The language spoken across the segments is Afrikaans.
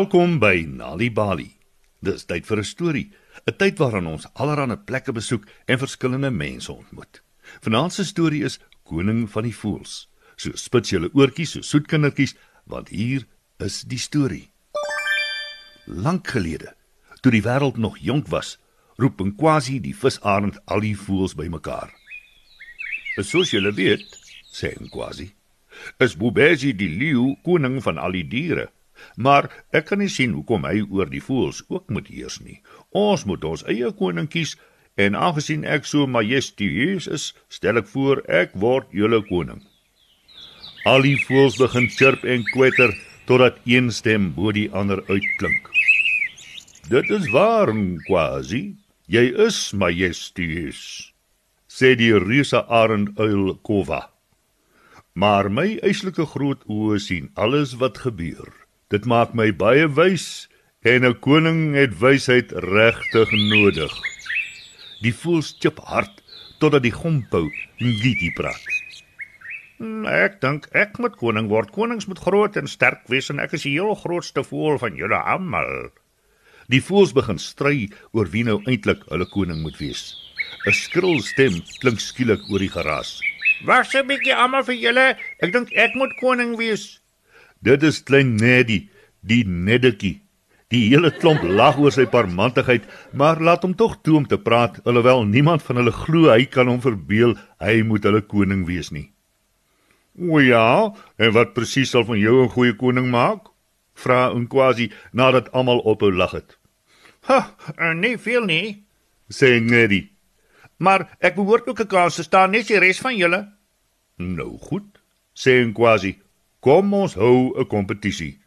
Welkom by Nali Bali. Dis tyd vir 'n storie, 'n tyd waarin ons allerlei plekke besoek en verskillende mense ontmoet. Vanaand se storie is Koning van die Voëls. So spits julle oortjies so soet kindertjies, want hier is die storie. Lank gelede, toe die wêreld nog jonk was, roep 'n quasi die visarend al die voëls bymekaar. "Soos julle weet," sê 'n quasi, "is Bobesi die leeu koning van al die diere." Maar ek kan nie sien hoekom hy oor die voëls ook moet heers nie. Ons moet ons eie koning kies en aangesien ek so majestueus is, stel ek voor ek word julle koning. Al die voëls begin chirp en kwetter totdat een stem bo die ander uitklink. Dit is waar, quasi. Jy is majestueus, sê die reuse arend uil Kova. Maar my eislike groot oë sien alles wat gebeur. Dit maak my baie wys en 'n koning het wysheid regtig nodig. Die voels chip hard totdat die gompou ngiti praat. Hmm, ek dink ek moet koning word. Konings moet groot en sterk wees en ek is die heel grootste voël van julle almal. Die voels begin stry oor wie nou eintlik hulle koning moet wees. 'n Skril stem klink skielik oor die geraas. Wag 'n bietjie almal vir julle. Ek dink ek moet koning wees. Dit is klein Neddy, die Neddetjie. Die hele klomp lag oor sy parmantigheid, maar laat hom tog toe om te praat, alhoewel niemand van hulle glo hy kan hom verbeel hy moet hulle koning wees nie. "O ja, en wat presies sal van jou 'n goeie koning maak?" vra Nkwasi nadat almal ophou lag het. "Ha, eh, nee veel nie," sê Neddy. "Maar ek behoort ook 'n kans te staan net die res van julle." "Nou goed," sê Nkwasi. Kom ons hou 'n kompetisie.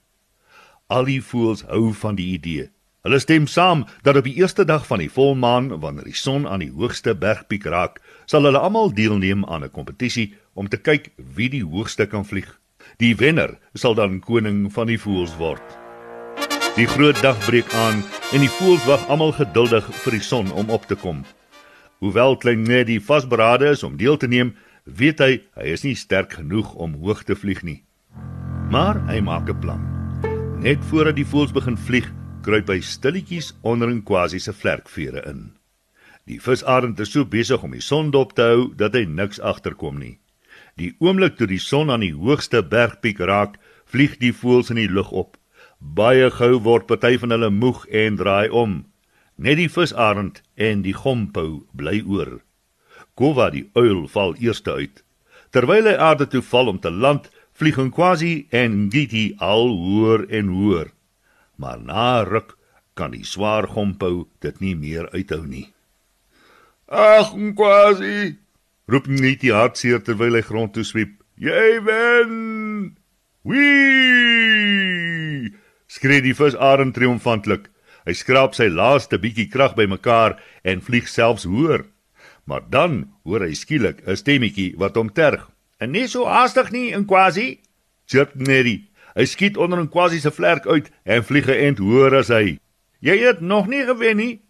Al die voëls hou van die idee. Hulle stem saam dat op die eerste dag van die volmaan, wanneer die son aan die hoogste bergpiek raak, sal hulle almal deelneem aan 'n kompetisie om te kyk wie die hoogste kan vlieg. Die wenner sal dan koning van die voëls word. Die groot dag breek aan en die voëls wag almal geduldig vir die son om op te kom. Hoewel klein Neddy vasberade is om deel te neem, weet hy hy is nie sterk genoeg om hoog te vlieg nie. Maar hy maak 'n plan. Net voordat die voëls begin vlieg, kruip hy stilletjies onder 'n quasi se vlerkvere in. Die visarend is so besig om die son dop te hou dat hy niks agterkom nie. Die oomblik toe die son aan die hoogste bergpiek raak, vlieg die voëls in die lug op. Baie gou word party van hulle moeg en draai om. Net die visarend en die gompou bly oor. Kova die uil val eerste uit. Terwyl hy aarde toe val om te land, vlieg Nkwasi en Ngiti al hoër en hoër. Maar na ruk kan die swaar gompou dit nie meer uithou nie. Ag Nkwasi, roep Ngiti hartseer terwyl hy grond toe swiep. Jy wen! Wee! Skree die visarend triomfantlik. Hy skraap sy laaste bietjie krag bymekaar en vlieg selfs hoër. Maar dan hoor hy skielik 'n stemmetjie wat hom terg. En nie so haastig nie in Quasi. Chip Neddy. Hy skiet onder 'n Quasi se vlerk uit en vlieg geënt hoër as hy. Jy het nog nie gewen nie.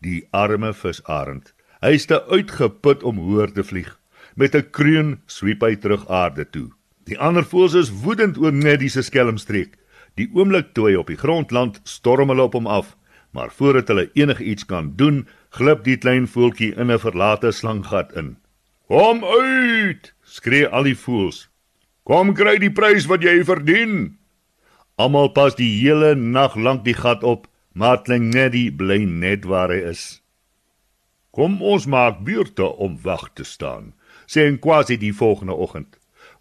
Die arme visarend. Hy is te uitgeput om hoër te vlieg. Met 'n kreun swiep hy terug aarde toe. Die ander voëls is woedend oor Neddy se skelmstreek. Die oomblik toe hy op die grond land, storm hulle op hom af, maar voordat hulle enigiets kan doen, glip die klein voeltjie in 'n verlate slanggat in. "Kom uit!" skree al die voëls. Kom kry die prys wat jy verdien. Almal pas die hele nag lank die gat op, maar die bly net waar hy is. Kom ons maak buurte om wag te staan, sê en quasi die volgende oggend.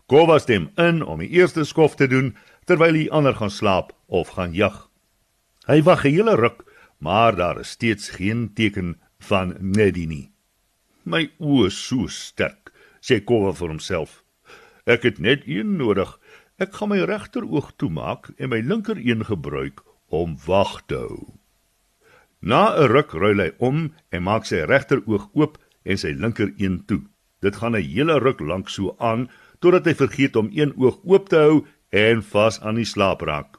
Kova stem in om die eerste skof te doen terwyl die ander gaan slaap of gaan jag. Hy wag 'n hele ruk, maar daar is steeds geen teken van Neddy nie. My oë so sterk sê Kova vir homself. Ek het net een nodig. Ek gaan my regteroog toemaak en my linker een gebruik om wag te hou. Na 'n ruk ruil hy om en maak sy regteroog oop en sy linker een toe. Dit gaan 'n hele ruk lank so aan totdat hy vergeet om een oog oop te hou en vas aan die slaap raak.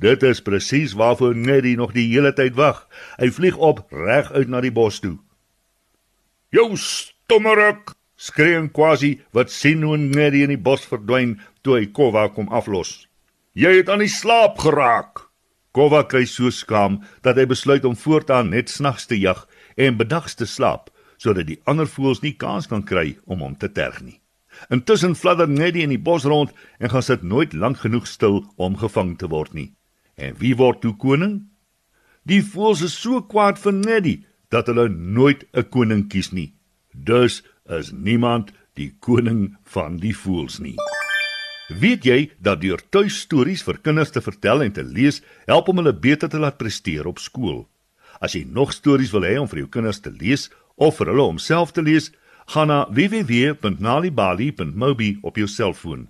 Dit is presies waarvoor Neddy nog die hele tyd wag. Hy vlieg op reg uit na die bos toe. "Jou stommerik," Skreeu quasi wat sien hoe net in die bos verdwyn toe hy Kova kom aflos. Jy het aan die slaap geraak. Kova kry so skaam dat hy besluit om voortaan net snags te jag en bedags te slaap sodat die ander voëls nie kans kan kry om hom te terg nie. Intussen fladder Neddy in die bos rond en gaan sit nooit lank genoeg stil om gevang te word nie. En wie word toe koning? Die voëls is so kwaad vir Neddy dat hulle nooit 'n koning kies nie. Dus is niemand die koning van die voëls nie. Weet jy dat deur tuistories vir kinders te vertel en te lees help om hulle beter te laat presteer op skool? As jy nog stories wil hê om vir jou kinders te lees of vir hulle om self te lees, gaan na www.nalibali.mobi op jou selfoon.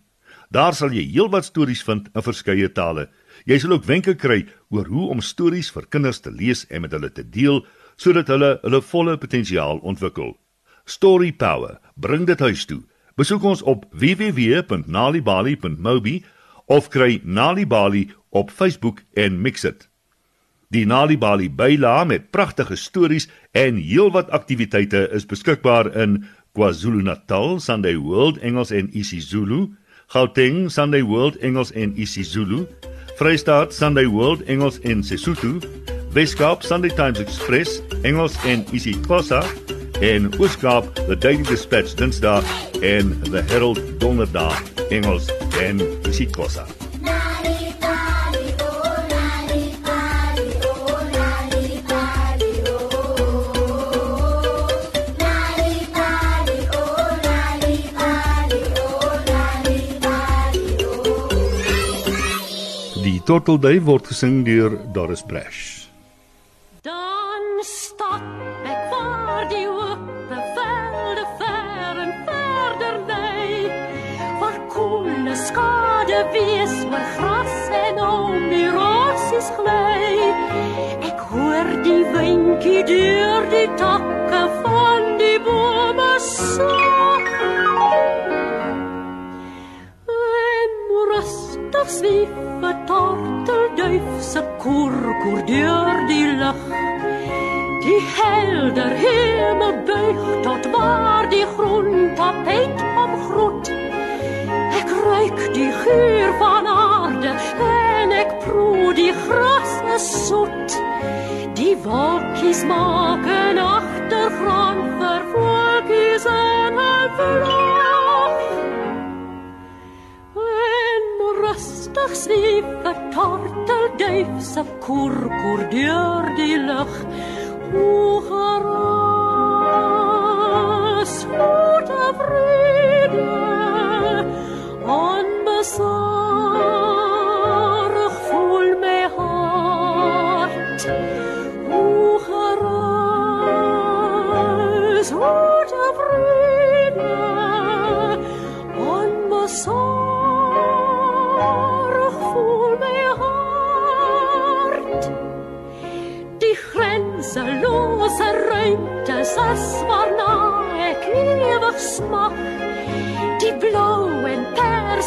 Daar sal jy heelwat stories vind in verskeie tale. Jy sal ook wenke kry oor hoe om stories vir kinders te lees en met hulle te deel sodat hulle hulle volle potensiaal ontwikkel. Story Power, bring dit huis toe. Besoek ons op www.nalibali.mobi of kry Nalibali op Facebook en Mixit. Die Nali Bali byla met pragtige stories en heelwat aktiwiteite is beskikbaar in KwaZulu-Natal, Sunday World Engels en isiZulu, Gauteng, Sunday World Engels en isiZulu, Vrystaat, Sunday World Engels en Sesotho, Weskaap, Sunday Times Express Engels en isiXhosa en Ooskaap, The Daily Dispatch Dinsdae en The Herald Donderdag Engels en isiXhosa. Tortelduif word gesing deur Doris Brash. Dan stap ek voor die ope velde ver en verder lê. Waar koele skade wees oor gras en om die rosies gly. Ek hoor die windjie deur die rustig swief 'n tortelduif se koerkoer deur die lug. Die helder hemel buig tot waar die groen tapijt omgroet. Ek ruik die geur van aarde en ek proe die gras is soet. Die wolkies maak 'n agtergrond vir voeltjies en vlug. Rustig swief 'n tortelduif se koerkoer deur die lug. O geras,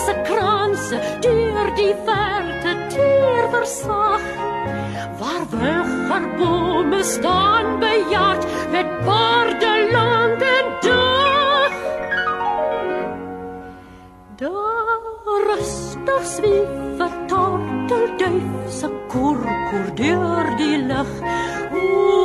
perse kranse deur die verte teer versag. Waar wilgerbome staan bejaard met baarde lank en dag. Daar rustig swief 'n tortelduif se koerkoer deur die lug. O,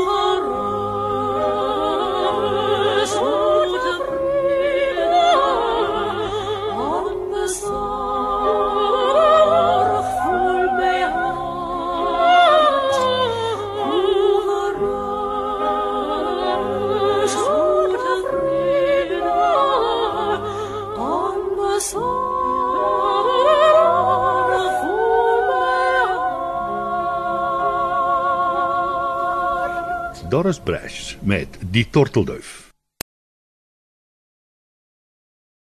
met Die Tortelduif.